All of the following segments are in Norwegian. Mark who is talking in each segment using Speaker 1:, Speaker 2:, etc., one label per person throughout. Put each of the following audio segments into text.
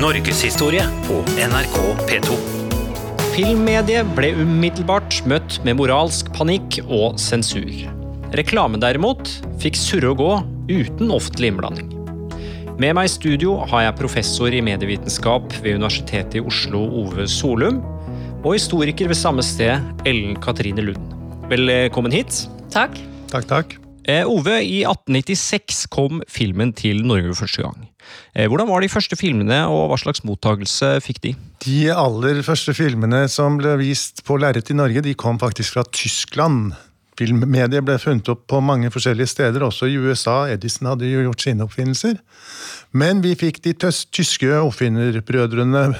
Speaker 1: Norgeshistorie på NRK P2.
Speaker 2: Filmmediet ble umiddelbart møtt med moralsk panikk og sensur. Reklame derimot fikk surre og gå uten offentlig innblanding. Med meg i studio har jeg professor i medievitenskap ved Universitetet i Oslo, Ove Solum, og historiker ved samme sted, Ellen Katrine Lund. Velkommen hit.
Speaker 3: Takk.
Speaker 4: Takk, takk.
Speaker 2: Eh, Ove, i 1896 kom filmen til Norge første gang. Eh, hvordan var de første filmene, og hva slags mottagelse fikk de?
Speaker 4: De aller første filmene som ble vist på lerret i Norge, de kom faktisk fra Tyskland. Filmmediet ble funnet opp på mange forskjellige steder, også i USA. Edison hadde jo gjort sine oppfinnelser. Men vi fikk de tyske oppfinnerbrødrene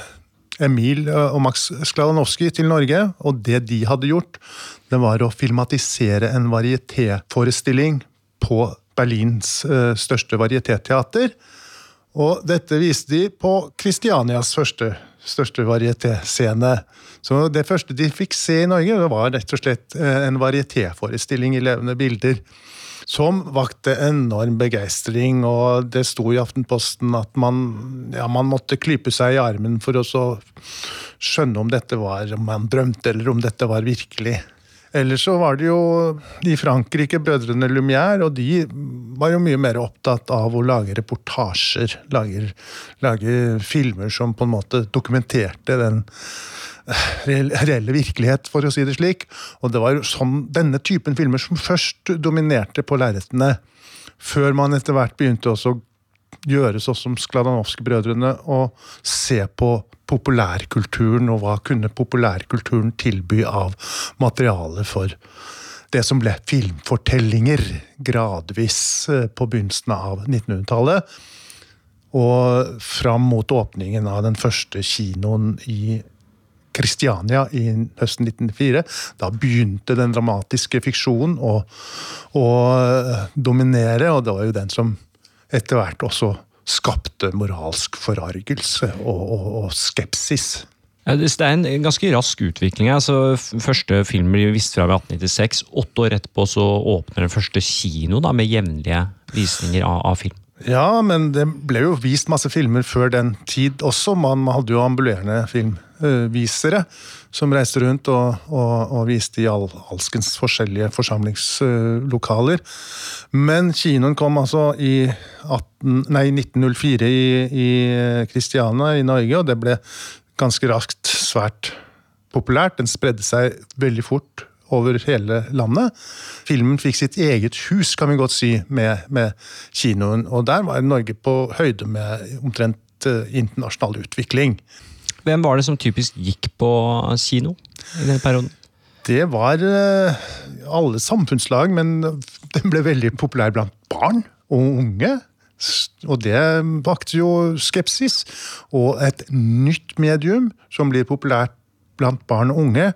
Speaker 4: Emil og Max Skladanowski til Norge, og det de hadde gjort, det var å filmatisere en varietéforestilling på Berlins eh, største varietéteater. Og dette viste de på Kristianias første, største varietéscene. Så det første de fikk se i Norge, det var rett og slett eh, en varietéforestilling i levende bilder. Som vakte enorm begeistring, og det sto i Aftenposten at man, ja, man måtte klype seg i armen for å skjønne om dette var om man drømte, eller om dette var virkelig. Ellers så var det jo i Frankrike brødrene Lumière, og de var jo mye mer opptatt av å lage reportasjer. Lage, lage filmer som på en måte dokumenterte den reelle virkelighet, for å si det slik. Og det var sånn, denne typen filmer som først dominerte på lerretene, før man etter hvert begynte også å gjøre sånn som Skladanowski-brødrene og se på populærkulturen, og hva kunne populærkulturen tilby av materiale for det som ble filmfortellinger, gradvis eh, på begynnelsen av 1900-tallet. Og fram mot åpningen av den første kinoen i Kristiania i høsten 1904. Da begynte den dramatiske fiksjonen å, å dominere, og det var jo den som etter hvert også skapte moralsk forargelse og, og, og skepsis.
Speaker 2: Det er en ganske rask utvikling. Altså, første film blir vist fra 1896. Åtte år etterpå så åpner den første kino da, med jevnlige visninger av, av film.
Speaker 4: Ja, men det ble jo vist masse filmer før den tid også. Man hadde jo ambulerende filmvisere som reiste rundt og, og, og viste i all, alskens forskjellige forsamlingslokaler. Men kinoen kom altså i 18, nei, 1904 i, i i Norge, og det ble ganske raskt svært populært. Den spredde seg veldig fort over hele landet. Filmen fikk sitt eget hus, kan vi godt si, med, med kinoen. Og der var Norge på høyde med omtrent eh, internasjonal utvikling.
Speaker 2: Hvem var det som typisk gikk på kino i den perioden?
Speaker 4: Det var eh, alle samfunnslag, men den ble veldig populær blant barn og unge. Og det vakte jo skepsis. Og et nytt medium som blir populært blant barn og unge,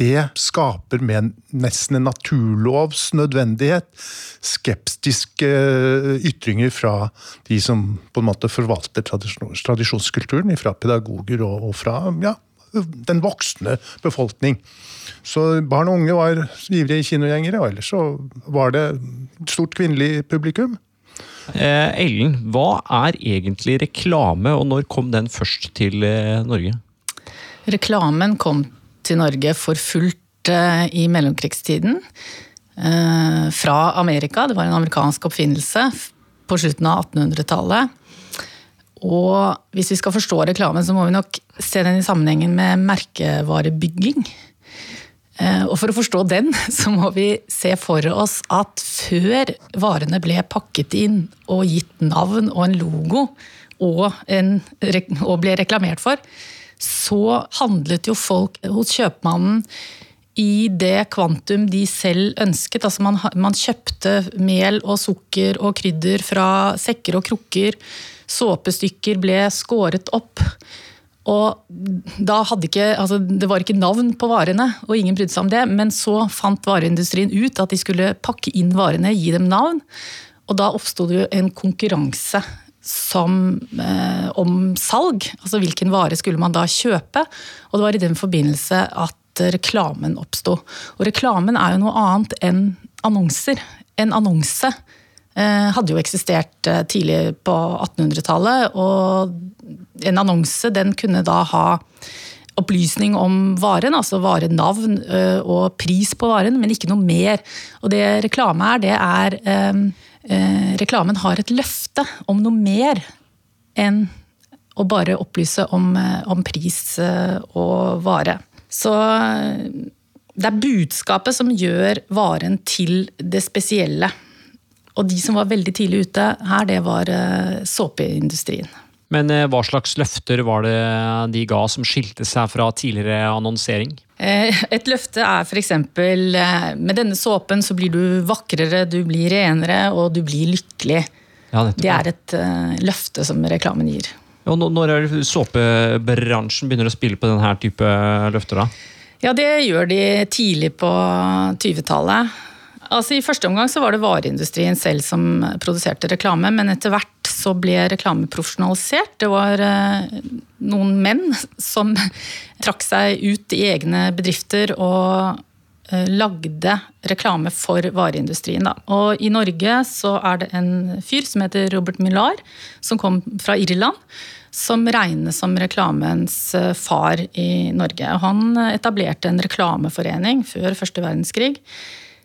Speaker 4: det skaper med nesten en naturlovs nødvendighet skeptiske eh, ytringer fra de som på en måte forvalter tradisjonskulturen, fra pedagoger og, fra ja, den voksne befolkning. Så barn og unge var ivrige kinogjengere, og ellers så var det stort kvinnelig publikum.
Speaker 2: Eh, Ellen, hva er egentlig reklame, og når kom den først til eh, Norge?
Speaker 3: Reklamen kom til Norge for fullt eh, i mellomkrigstiden. eh, Fra Amerika. Det var en amerikansk oppfinnelse på slutten av 1800-tallet. Og hvis vi skal forstå reklamen, så må vi nok se den i sammenhengen med merkevarebygging. Eh, Og for å forstå den, så må vi se for oss at før varene ble pakket inn og gitt navn og en logo, og, en, og ble reklamert for, så handlet jo folk hos kjøpmannen i det kvantum de selv ønsket. Altså man, man kjøpte mel og sukker og krydder fra sekker og krukker. Såpestykker ble skåret opp. Og da hadde ikke, altså Det var ikke navn på varene, og ingen brydde seg om det. Men så fant vareindustrien ut at de skulle pakke inn varene, gi dem navn. Og da oppsto det jo en konkurranse som, eh, om salg. Altså hvilken vare skulle man da kjøpe? Og det var i den forbindelse at reklamen oppsto. Og reklamen er jo noe annet enn annonser. En annonse eh, hadde jo eksistert eh, tidlig på 1800-tallet, og en annonse den kunne da ha opplysning om varen, altså varenavn øh, og pris på varen, men ikke noe mer. Og det reklame er, det er øh, øh, Reklamen har et løfte om noe mer enn å bare opplyse om, om pris og vare. Så det er budskapet som gjør varen til det spesielle. Og de som var veldig tidlig ute her, det var såpeindustrien.
Speaker 2: Men eh, hva slags løfter var det de ga som skilte seg fra tidligere annonsering?
Speaker 3: Eh, et løfte er f.eks.: eh, Med denne såpen så blir du vakrere, du blir renere og du blir lykkelig. Ja, det er et løfte som reklamen gir.
Speaker 2: Ja, når er såpebransjen begynner å spille på denne type løfter? da?
Speaker 3: Ja, Det gjør de tidlig på 20-tallet. Altså, I første omgang så var det vareindustrien selv som produserte reklame, men etter hvert så ble reklame profesjonalisert. Det var eh, noen menn som trakk seg ut i egne bedrifter og eh, lagde reklame for vareindustrien. Og i Norge så er det en fyr som heter Robert Millar, som kom fra Irland. Som regnes som reklamens eh, far i Norge. Han etablerte en reklameforening før første verdenskrig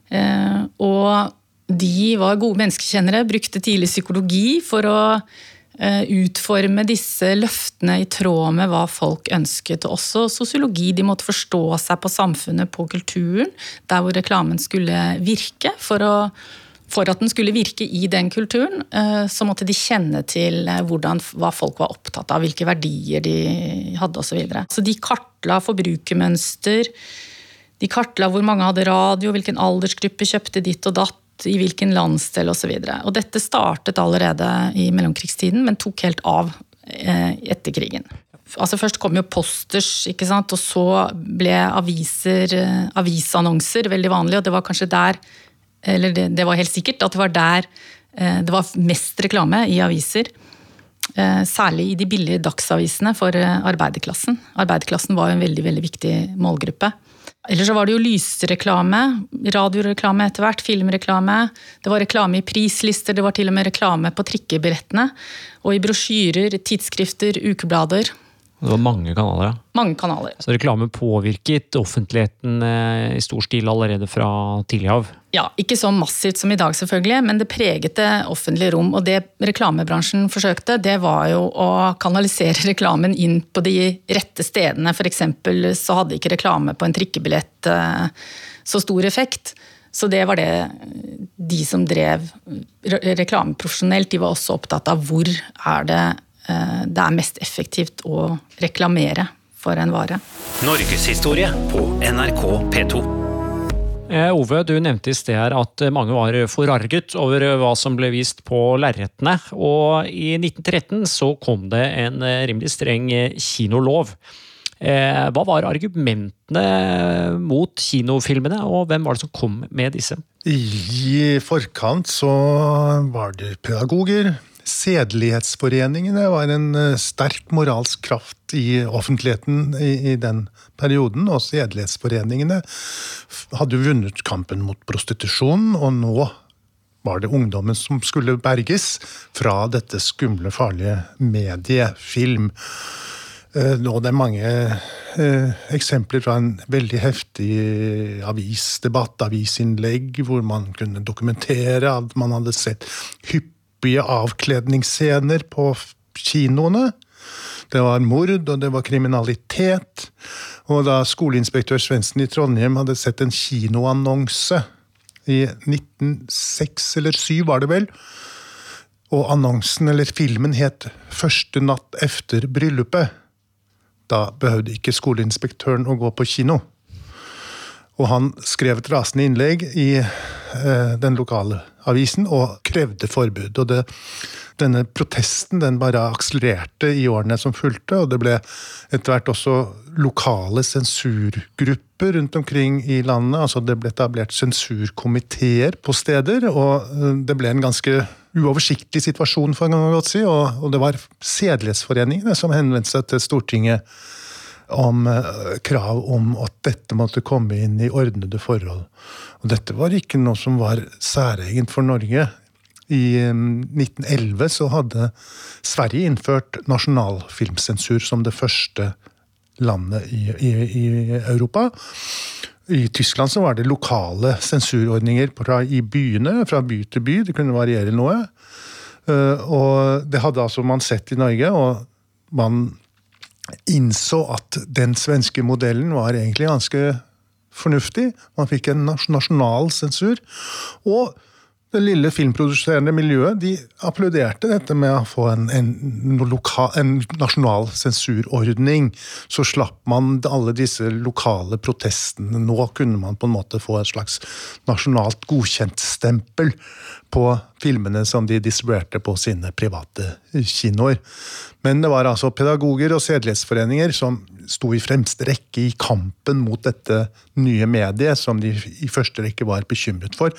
Speaker 3: og de var gode menneskekjennere, brukte tidlig psykologi for å eh, utforme disse løftene i tråd med hva folk ønsket. Også sosiologi. De måtte forstå seg på samfunnet, på kulturen, der hvor reklamen skulle virke. For, å, for at den skulle virke i den kulturen, eh, så måtte de kjenne til hvordan, hva folk var opptatt av, hvilke verdier de hadde osv. Så, så de kartla forbrukermønster de kartla hvor mange hadde radio, hvilken aldersgruppe kjøpte ditt og datt, i hvilken landsdel osv. Dette startet allerede i mellomkrigstiden, men tok helt av eh, etter krigen. Altså Først kom jo posters, ikke sant? og så ble aviser, eh, avisannonser veldig vanlig. Og det var kanskje der, eller det, det var helt sikkert, at det var der eh, det var mest reklame i aviser. Særlig i de billige dagsavisene for arbeiderklassen. Arbeiderklassen var en veldig, veldig viktig målgruppe. Eller så var det jo lysreklame, radioreklame etter hvert, filmreklame. Det var reklame i prislister, det var til og med reklame på trikkebillettene. Og i brosjyrer, tidsskrifter, ukeblader.
Speaker 2: Det var mange kanaler, ja.
Speaker 3: Mange kanaler.
Speaker 2: Så reklame påvirket offentligheten eh, i stor stil allerede fra tidlig av?
Speaker 3: Ja, ikke så massivt som i dag, selvfølgelig, men det preget det offentlige rom. Og det reklamebransjen forsøkte, det var jo å kanalisere reklamen inn på de rette stedene. F.eks. så hadde ikke reklame på en trikkebillett eh, så stor effekt. Så det var det de som drev reklame profesjonelt, de var også opptatt av hvor er det Eh, det er mest effektivt å reklamere for en vare.
Speaker 1: Norgeshistorie på NRK P2.
Speaker 2: Eh, Ove, du nevnte i sted her at mange var forarget over hva som ble vist på lerretene. Og i 1913 så kom det en rimelig streng kinolov. Eh, hva var argumentene mot kinofilmene, og hvem var det som kom med disse?
Speaker 4: I forkant så var det pedagoger, Sedelighetsforeningene var en eh, sterk moralsk kraft i offentligheten i, i den perioden. Og sedelighetsforeningene hadde vunnet kampen mot prostitusjon, og nå var det ungdommen som skulle berges fra dette skumle, farlige mediefilm. Eh, nå det er mange eh, eksempler fra en veldig heftig avisdebatt, avisinnlegg, hvor man kunne dokumentere at man hadde sett hyppig hyppige avkledningsscener på kinoene. Det var mord, og det var kriminalitet. Og da skoleinspektør Svendsen i Trondheim hadde sett en kinoannonse i 1906 eller 1907, var det vel, og annonsen eller filmen het 'Første natt efter bryllupet', da behøvde ikke skoleinspektøren å gå på kino. Og han skrev et rasende innlegg i eh, den lokale avisen og krevde forbud. Og det, denne protesten den bare akselererte i årene som fulgte, og det ble etter hvert også lokale sensurgrupper rundt omkring i landet. altså Det ble etablert sensurkomiteer på steder, og eh, det ble en ganske uoversiktlig situasjon, for en gang å godt si, og, og det var Sedelighetsforeningene som henvendte seg til Stortinget om eh, krav om at dette måtte komme inn i ordnede forhold. Og dette var ikke noe som var særegent for Norge. I 1911 eh, så hadde Sverige innført nasjonalfilmsensur som det første landet i, i, i Europa. I Tyskland så var det lokale sensurordninger fra, i byene, fra by til by. Det kunne variere noe. Eh, og det hadde altså man sett i Norge, og man innså at den svenske modellen var egentlig ganske fornuftig. Man fikk en nasjonal sensur. Og det lille filmproduserende miljøet de applauderte dette med å få en, en, loka, en, nasjonal sensurordning. Så slapp man alle disse lokale protestene. Nå kunne man på en måte få et slags nasjonalt godkjentstempel på filmene som de distribuerte på sine private kinoer. Men det var altså pedagoger og sedelighetsforeninger som sto i fremste rekke i kampen mot dette nye mediet, som de i første rekke var bekymret for,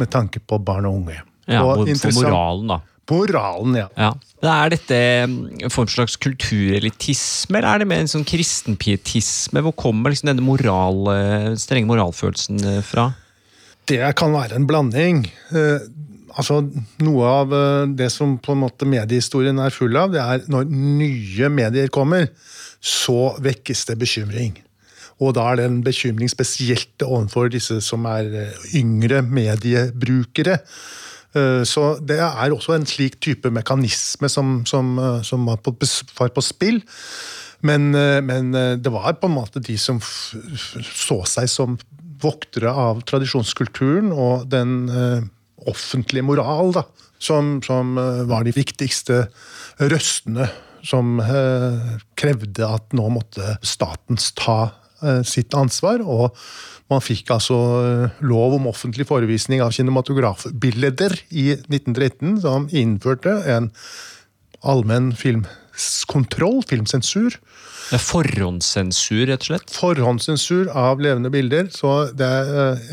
Speaker 4: med tanke på barn og unge.
Speaker 2: Ja, og For moralen, da.
Speaker 4: Moralen, ja.
Speaker 2: ja. Er dette en form for slags kulturelitisme, eller er det mer en sånn kristenpietisme? Hvor kommer liksom denne moral, eh, strenge moralfølelsen eh, fra?
Speaker 4: Det kan være en blanding. Eh, altså, Noe av det som på en måte mediehistorien er full av, det er når nye medier kommer så vekkes det bekymring. Og da er det en bekymring spesielt overfor disse som er eh, yngre mediebrukere. Eh, så det er også en slik type mekanisme som, som, eh, som var, på, var, på, spill. Men, men, det var på en måte de som så seg som voktere av tradisjonskulturen og den offentlige moral, da, som, som var de viktigste røstene som eh, krevde at nå måtte staten ta eh, sitt ansvar. og man fikk altså eh, lov om offentlig forevisning av kinematografbilder i 1913, som innførte en allmenn filmkontroll, filmsensur.
Speaker 2: Er forhåndssensur, rett og slett?
Speaker 4: Forhåndssensur av levende bilder. Så det,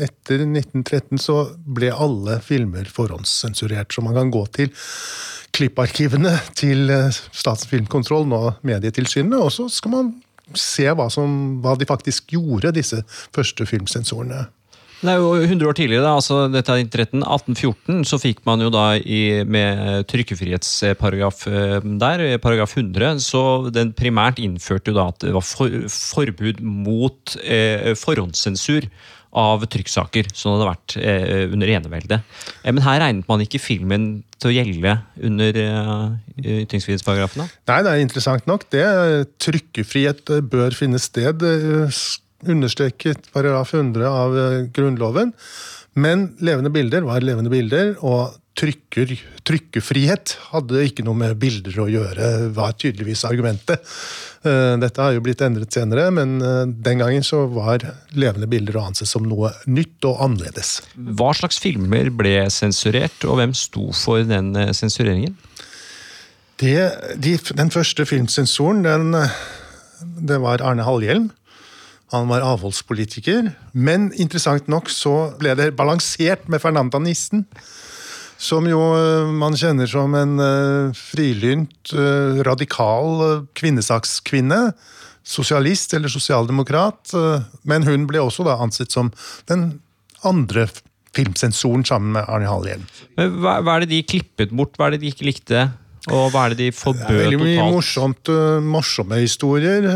Speaker 4: etter 1913 så ble alle filmer forhåndssensurert. Så man kan gå til klipparkivene til eh, Statens filmkontroll, nå Medietilsynet, og så skal man se hva, som, hva de faktisk gjorde, disse første filmsensorene.
Speaker 2: Det er jo 100 år tidligere, altså dette er 1814 så fikk man jo da i, med trykkefrihetsparagraf eh, der, paragraf 100, så den primært innførte jo da at det var for, forbud mot eh, forhåndssensur av trykksaker, som det hadde vært eh, under eneveldet. Eh, men her regnet man ikke filmen til å gjelde under eh, ytringsfrihetsparagrafene?
Speaker 4: Nei, det er interessant nok. det. Trykkefrihet bør finne sted, eh, understreket paragraf 100 av eh, Grunnloven. Men levende bilder var levende bilder, og trykker, trykkefrihet hadde ikke noe med bilder å gjøre, var tydeligvis argumentet. Eh, dette har jo blitt endret senere, men eh, den gangen så var levende bilder å anse som noe nytt og annerledes.
Speaker 2: Hva slags filmer ble sensurert, og hvem sto for den sensureringen?
Speaker 4: Det, de, den første filmsensoren, den, det var Arne Hallhjelm. Han var avholdspolitiker. Men interessant nok så ble det balansert med Fernanda Nissen. Som jo eh, man kjenner som en uh, frilynt, uh, radikal kvinnesakskvinne. Sosialist eller sosialdemokrat. Men hun ble også da ansett som den andre filmsensoren sammen med Arne Hallhjelm.
Speaker 2: Hva, hva, er det de klippet bort? Hva er det de ikke likte? Og hva er det de forbød totalt? Det er veldig mye
Speaker 4: morsomt, morsomme historier.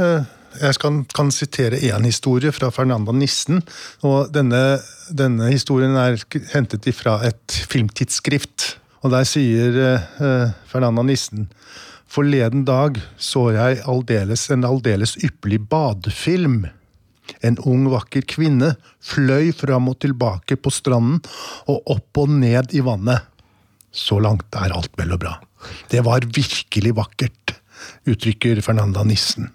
Speaker 4: Jeg kan, kan sitere én historie fra Fernanda Nissen. og Denne, denne historien er hentet fra et filmtidsskrift. og Der sier eh, Fernanda Nissen Forleden dag så jeg aldeles, en aldeles ypperlig badefilm. En ung, vakker kvinne fløy fram og tilbake på stranden og opp og ned i vannet. Så langt er alt vel og bra. Det var virkelig vakkert, uttrykker Fernanda Nissen.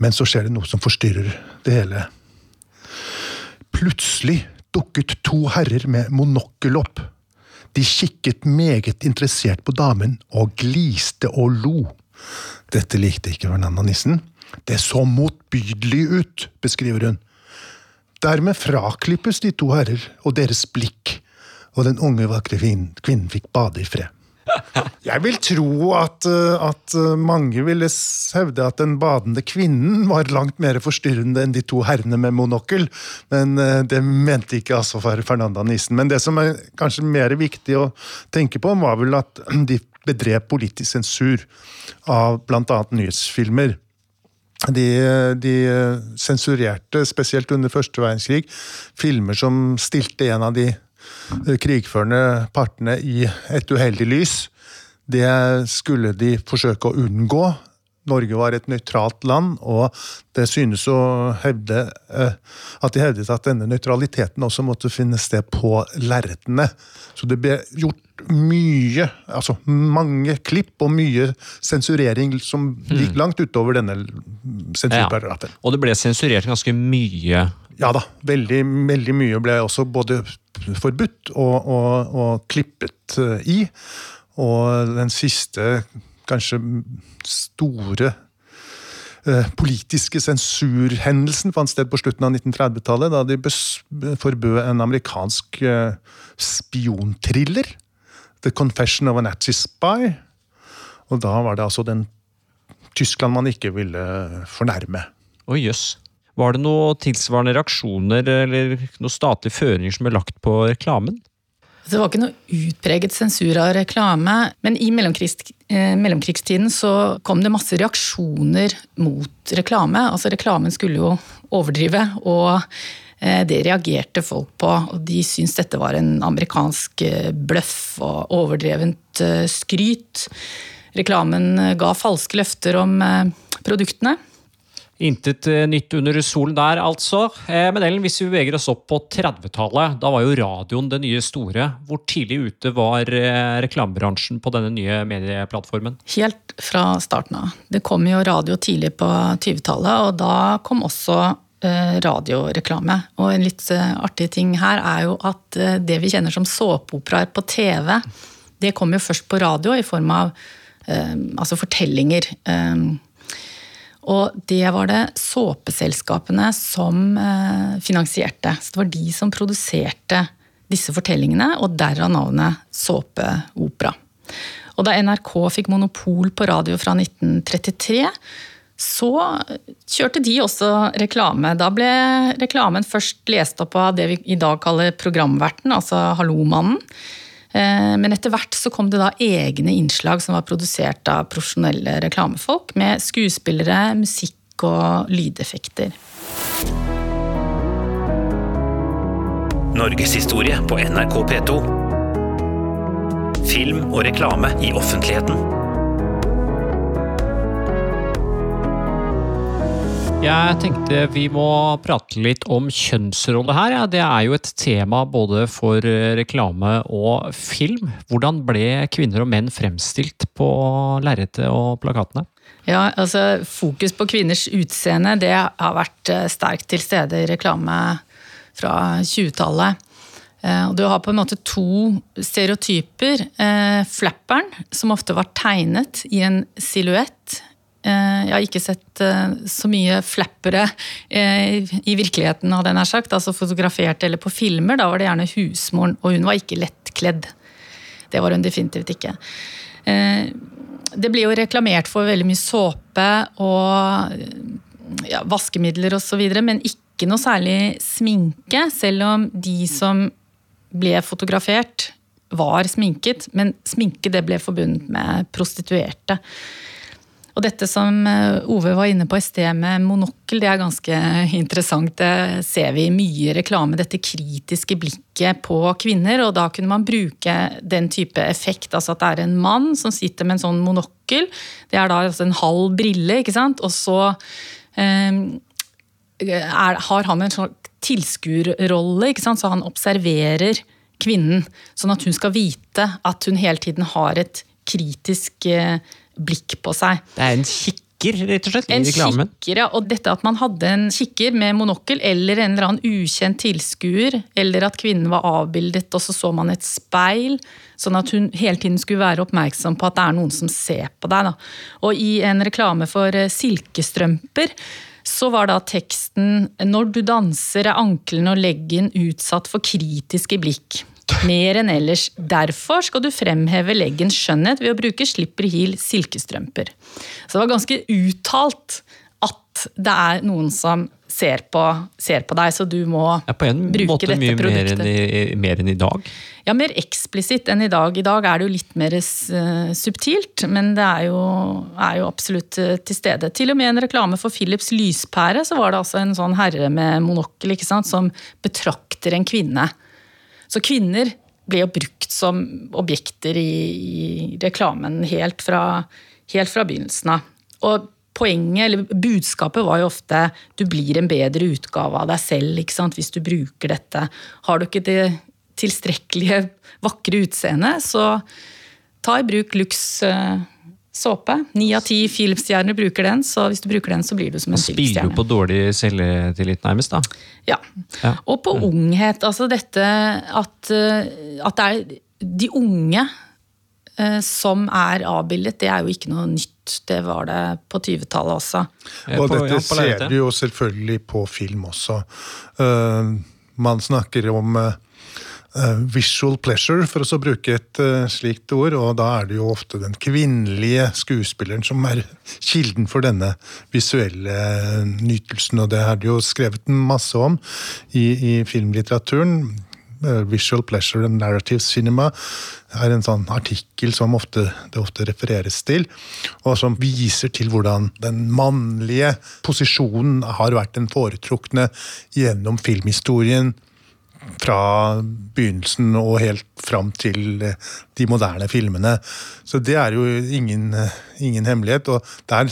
Speaker 4: Men så skjer det noe som forstyrrer det hele. Plutselig dukket to herrer med monokkel opp. De kikket meget interessert på damen og gliste og lo. Dette likte ikke Fernanda Nissen. Det så motbydelig ut, beskriver hun. Dermed fraklippes de to herrer og deres blikk, og den unge, vakre kvinnen fikk bade i fred. Jeg vil tro at, eh, at, mange ville hevde at den badende kvinnen var langt mer forstyrrende enn de to herrene med monokkel, men det mente ikke altså Fernanda Nissen. Men det som er kanskje mer viktig å tenke på, var vel at de bedrev politisk sensur av bl.a. nyhetsfilmer. De, de, sensurerte, spesielt under første verdenskrig, filmer som stilte en av de krigførende partene i et uheldig lys. Det skulle de forsøke å unngå. Norge var et nøytralt land, og det synes å hevde eh, at de hevdet at denne nøytraliteten også måtte finne sted på lerretene. Så det ble gjort mye, altså mange klipp og mye sensurering som gikk hmm. langt utover denne sensurparagrafen.
Speaker 2: Ja, og det ble sensurert ganske mye?
Speaker 4: Ja da, veldig, veldig mye ble også både forbudt og, og, og klippet eh, i. Og den siste, kanskje store eh, politiske sensurhendelsen fant sted på slutten av 1930-tallet, da de forbød en amerikansk eh, spionthriller. The Confession of a Nazi Spy. Og da var det altså den Tyskland man ikke ville fornærme.
Speaker 2: Å oh, jøss. Var det noen tilsvarende reaksjoner eller noen statlige føringer som ble lagt på reklamen?
Speaker 3: Det var ikke noe utpreget sensur av reklame, men i eh, mellomkrigstiden så kom det masse reaksjoner mot reklame. Altså Reklamen skulle jo overdrive, og eh, det reagerte folk på. Og de syntes dette var en amerikansk eh, bløff og overdrevent skryt. Reklamen ga falske løfter om produktene.
Speaker 2: Intet eh, nytt under solen der, altså. Eh, men Ellen, hvis vi beveger oss opp på 30-tallet, da var jo radioen det nye store. Hvor tidlig ute var eh, reklamebransjen på denne nye medieplattformen?
Speaker 3: Helt fra starten av. Det kom jo radio tidlig på 20-tallet, og da kom også radioreklame. Og en litt artig ting her er jo at det vi kjenner som såpeoperaer på TV, det kom jo først på radio i form av altså fortellinger. Og det var det såpeselskapene som eh, finansierte. Så det var de som produserte disse fortellingene, og derav navnet såpeopera. Og da NRK fikk monopol på radio fra 1933, så kjørte de også reklame. Da ble reklamen først lest opp av det vi i dag kaller programverten, altså Hallomannen. Eh, men etter hvert så kom det da egne innslag som var produsert av profesjonelle reklamefolk, med skuespillere, musikk og lydeffekter.
Speaker 1: Norgeshistorie på NRK P2. Film og reklame i offentligheten.
Speaker 2: Jeg tenkte vi må prate litt om kjønnsrolle her. Ja. Det er jo et tema både for eh, reklame og film. Hvordan ble kvinner og menn fremstilt på lerretet og plakatene?
Speaker 3: Ja, altså Fokus på kvinners utseende det har vært eh, sterkt til stede i reklame fra 20-tallet. Eh, du har på en måte to stereotyper. Flapperen, som ofte var tegnet i en silhuett jeg har ikke sett eh, så mye flappere eh, i virkeligheten, hadde jeg nær sagt. Altså fotografert eller på filmer. Da var det gjerne husmoren, og hun var ikke lettkledd. Det var hun definitivt ikke. Det blir jo reklamert for veldig mye såpe og ja, vaskemidler osv., men ikke noe særlig sminke. Selv om de som ble fotografert, var sminket. Men sminke det ble forbundet med prostituerte. Og dette som eh, Ove var inne på i sted med monokkel, det er ganske interessant. Det ser vi i mye reklame, dette kritiske blikket på kvinner. Og da kunne man bruke den type effekt, altså at det er en mann som sitter med en sånn monokkel. Det er da altså en halv brille, ikke sant. Og så eh, er, har han en sånn tilskuerrolle, ikke sant. Så han observerer kvinnen, sånn at hun skal vite at hun hele tiden har et kritisk eh, blikk på seg.
Speaker 2: Det er en kikker, rett og slett, en?
Speaker 3: Kikker, ja. Og dette at man hadde en kikker med monokkel eller en eller annen ukjent tilskuer, eller at kvinnen var avbildet, og så så man et speil, sånn at hun hele tiden skulle være oppmerksom på at det er noen som ser på deg. Da. Og i en reklame for eh, silkestrømper så var da teksten 'Når du danser er ankelen og leggen utsatt for kritiske blikk'. Mer enn ellers. Derfor skal du fremheve leggens skjønnhet ved å bruke slipper heel silkestrømper. Så det var ganske uttalt at det er noen som ser på, ser på deg, så du må
Speaker 2: Ja, på en måte mye mer enn, i, mer enn i dag.
Speaker 3: Ja, mer eksplisitt enn i dag. I dag er det jo litt mer eh, subtilt, men det er jo, er jo absolutt eh, til stede. Til og med i en reklame for Philips lyspære, så var det altså en sånn herre med monokkel ikke sant, som betrakter en kvinne. Så kvinner ble jo brukt som objekter i, i reklamen helt fra, helt fra begynnelsen av. Og poenget, eller budskapet var jo ofte du blir en bedre utgave av deg selv ikke sant, hvis du bruker dette. Har du ikke det tilstrekkelige vakre utseendet, så ta i bruk Lux såpe. Ni av ti Philips-stjerner bruker den, så hvis du bruker den, så blir du som en
Speaker 2: filmstjerne. spiller
Speaker 3: du
Speaker 2: på dårlig selvtillit, nærmest. da.
Speaker 3: Ja.
Speaker 2: Ja.
Speaker 3: Og på unghet. Altså dette at, eh, at det er de unge eh, som er avbildet, det er jo ikke noe nytt. Det var det på 20-tallet også.
Speaker 4: Og
Speaker 2: på-
Speaker 4: dette
Speaker 2: ja,
Speaker 4: ser du jo selvfølgelig på film også. Eh, man snakker om visual pleasure, for å bruke et eh, slikt ord, og da er det jo ofte den kvinnelige skuespilleren som er kilden for denne visuelle eh, nytelsen, og det er det jo skrevet masse om i, i filmlitteraturen. Eh, Visual pleasure and narrative cinema er en sånn artikkel som ofte, det ofte refereres til, og som viser til hvordan den mannlige posisjonen har vært den foretrukne gjennom filmhistorien fra begynnelsen og helt fram til eh, de moderne filmene. Så det er jo ingen, eh, ingen hemmelighet. Og der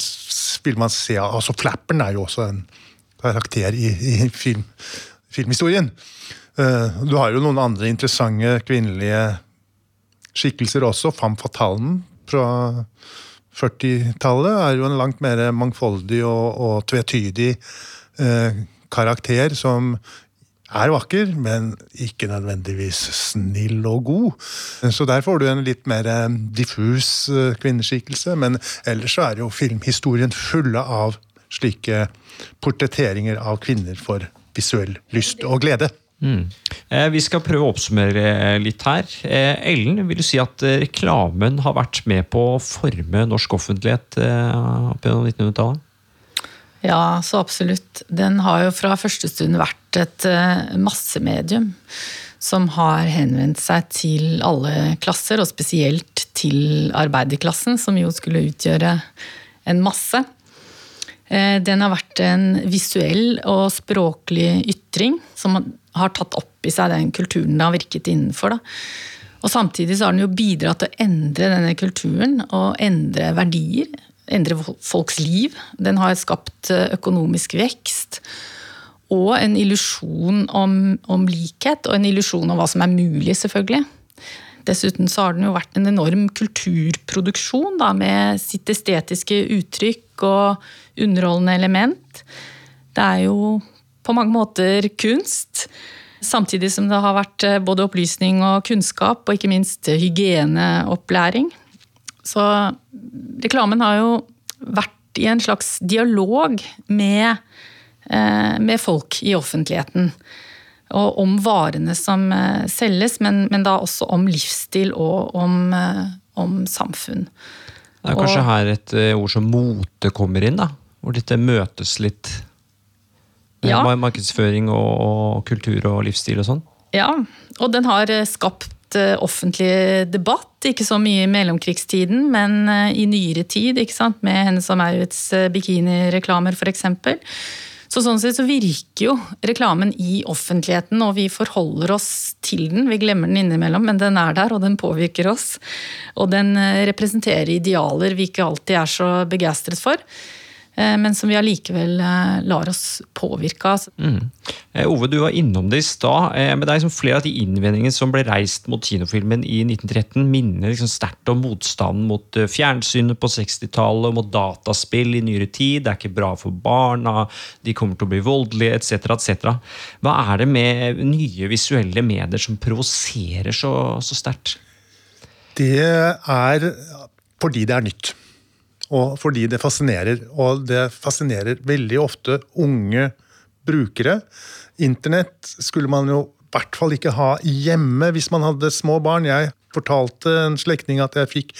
Speaker 4: vil man se altså Flapperen er jo også en karakter i, i film, filmhistorien. Eh, Du har jo noen andre interessante kvinnelige skikkelser også. Femme fatalen fra 40-tallet er jo en langt mer mangfoldig og, og tvetydig karakter som er vakker, men ikke nødvendigvis snill og god. Så der får du en litt mer eh, diffus eh, kvinneskikkelse. Men ellers så er jo filmhistorien fulle av slike portretteringer av kvinner for visuell lyst og glede.
Speaker 2: Eh, Vi skal prøve å oppsummere eh, litt her. Eh, Ellen, vil du si at reklamen har vært med på å forme norsk offentlighet eh, på 1900-tallet?
Speaker 3: Ja, så absolutt. Den har jo fra første stund vært et eh, massemedium som har henvendt seg til alle klasser, og spesielt til arbeiderklassen, som jo skulle utgjøre en masse. Eh, Den har vært en visuell og språklig ytring som har tatt opp i seg den kulturen det har virket innenfor. Da. Og samtidig så har den jo bidratt til å endre denne kulturen og endre verdier. Endre folks liv. Den har skapt eh, økonomisk vekst. Og en illusjon om, om likhet, og en illusjon om hva som er mulig, selvfølgelig. Dessuten så har den jo vært en enorm kulturproduksjon da, med sitt estetiske uttrykk og underholdende element. Det er jo på mange måter kunst. Samtidig som det har vært eh, både opplysning og kunnskap, og ikke minst hygieneopplæring. Så reklamen har jo vært i en slags dialog med, eh, med folk i offentligheten. Og om varene som eh, selges, men, men da også om livsstil og om, eh, om samfunn.
Speaker 2: Det er kanskje
Speaker 3: Og-
Speaker 2: her et ord som mote kommer inn, da? Hvor dette møtes litt?
Speaker 3: Ja.
Speaker 2: Markedsføring og, og kultur og livsstil og sånn?
Speaker 3: Ja, og den har skapt offentlig debatt, ikke så mye i mellomkrigstiden, men eh, i nyere tid, med Hennes og Maurits eh, bikinireklamer f.eks. Så sånn sett så virker jo reklamen i offentligheten, og vi forholder oss til den. Vi glemmer den innimellom, men den er der, og den påvirker oss. Og den eh, representerer idealer vi ikke alltid er så begeistret for, eh, men som vi allikevel eh, lar oss påvirke av.
Speaker 2: Mm. Ove, du var innom det i stad. eh, Men det er liksom flere av de innvendingene som ble reist mot kinofilmen i 1913, minner liksom sterkt om motstanden mot eh, fjernsynet på 60-tallet, mot dataspill i nyere tid. Det er ikke bra for barna, de kommer til å bli voldelige, etc. etc. Hva er det med nye visuelle medier som provoserer så, så sterkt?
Speaker 4: Det er fordi det er nytt. Og fordi det fascinerer. Og det fascinerer veldig ofte unge brukere. Internett skulle man jo i hvert fall ikke ha hjemme hvis man hadde små barn. Jeg fortalte en slektning at jeg fikk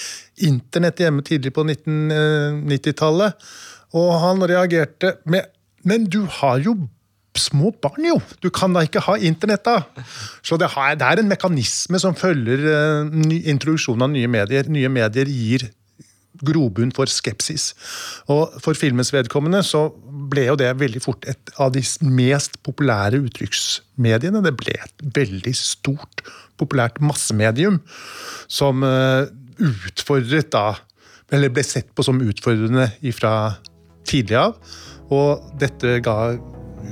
Speaker 4: internett hjemme tidlig på 1990-tallet, og han reagerte med Men du har jo små barn, jo! Du kan da ikke ha internett, da! Så det, er en mekanisme som følger uh, introduksjonen av nye medier. Nye medier gir grobunn for skepsis. Og For filmens vedkommende så ble jo det veldig fort et av de mest populære uttrykksmediene. Det ble et veldig stort, populært massemedium som uh, utfordret da Eller ble sett på som utfordrende ifra tidlig av. Og dette ga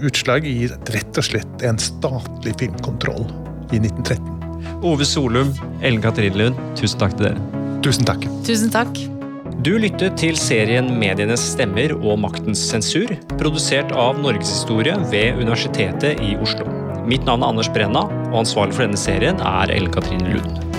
Speaker 4: utslag i rett og slett en statlig filmkontroll i 1913.
Speaker 2: Ove Solum, Ellen Katrin Lund, tusen takk til dere.
Speaker 4: Tusen takk.
Speaker 3: Tusen takk.
Speaker 2: Du lyttet til serien Medienes stemmer og maktens sensur, produsert av Norgeshistorie ved Universitetet i Oslo. Mitt navn er Anders Brenna, og ansvarlig for denne serien er Ellen Katrine Lund.